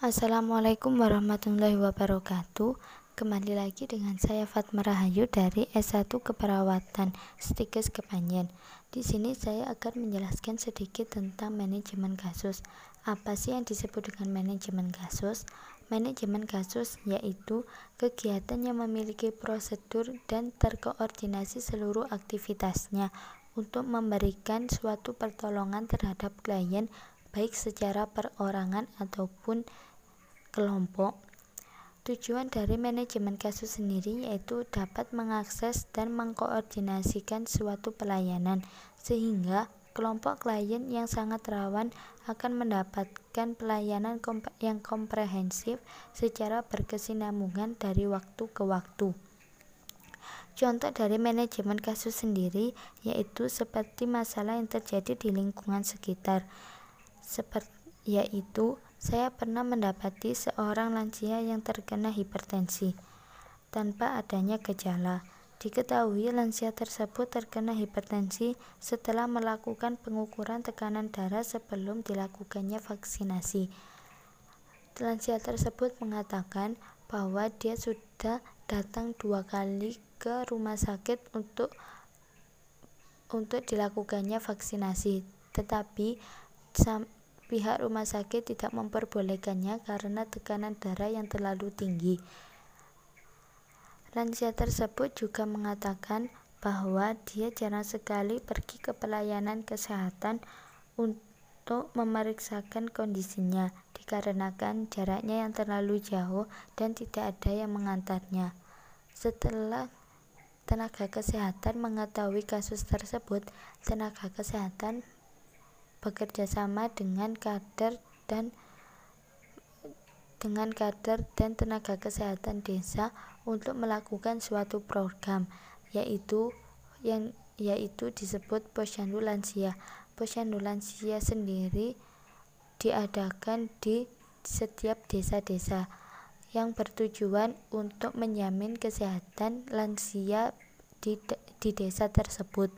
Assalamualaikum warahmatullahi wabarakatuh Kembali lagi dengan saya Fatma Rahayu dari S1 Keperawatan Stikes Kepanjen. Di sini saya akan menjelaskan sedikit tentang manajemen kasus. Apa sih yang disebut dengan manajemen kasus? Manajemen kasus yaitu kegiatan yang memiliki prosedur dan terkoordinasi seluruh aktivitasnya untuk memberikan suatu pertolongan terhadap klien baik secara perorangan ataupun kelompok. Tujuan dari manajemen kasus sendiri yaitu dapat mengakses dan mengkoordinasikan suatu pelayanan sehingga kelompok klien yang sangat rawan akan mendapatkan pelayanan yang komprehensif secara berkesinambungan dari waktu ke waktu. Contoh dari manajemen kasus sendiri yaitu seperti masalah yang terjadi di lingkungan sekitar. Seperti yaitu saya pernah mendapati seorang lansia yang terkena hipertensi tanpa adanya gejala. Diketahui lansia tersebut terkena hipertensi setelah melakukan pengukuran tekanan darah sebelum dilakukannya vaksinasi. Lansia tersebut mengatakan bahwa dia sudah datang dua kali ke rumah sakit untuk untuk dilakukannya vaksinasi, tetapi pihak rumah sakit tidak memperbolehkannya karena tekanan darah yang terlalu tinggi. Lansia tersebut juga mengatakan bahwa dia jarang sekali pergi ke pelayanan kesehatan untuk memeriksakan kondisinya dikarenakan jaraknya yang terlalu jauh dan tidak ada yang mengantarnya. Setelah tenaga kesehatan mengetahui kasus tersebut, tenaga kesehatan bekerja sama dengan kader dan dengan kader dan tenaga kesehatan desa untuk melakukan suatu program yaitu yang yaitu disebut posyandu lansia. Posyandu lansia sendiri diadakan di setiap desa-desa yang bertujuan untuk menjamin kesehatan lansia di, di desa tersebut.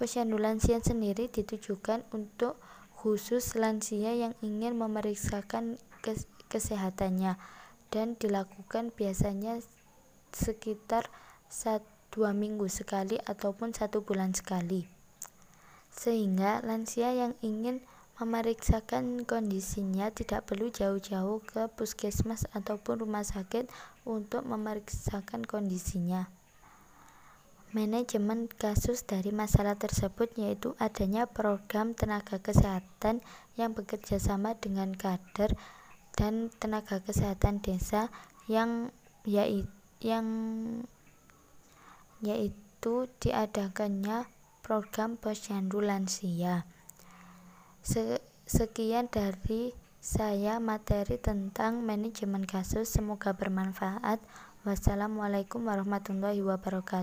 Posyandu lansia sendiri ditujukan untuk khusus lansia yang ingin memeriksakan kesehatannya dan dilakukan biasanya sekitar dua minggu sekali ataupun satu bulan sekali sehingga lansia yang ingin memeriksakan kondisinya tidak perlu jauh-jauh ke puskesmas ataupun rumah sakit untuk memeriksakan kondisinya. Manajemen kasus dari masalah tersebut yaitu adanya program tenaga kesehatan yang bekerja sama dengan kader dan tenaga kesehatan desa yang yaitu yang yaitu diadakannya program posyandu lansia. Sekian dari saya materi tentang manajemen kasus semoga bermanfaat. Wassalamualaikum warahmatullahi wabarakatuh.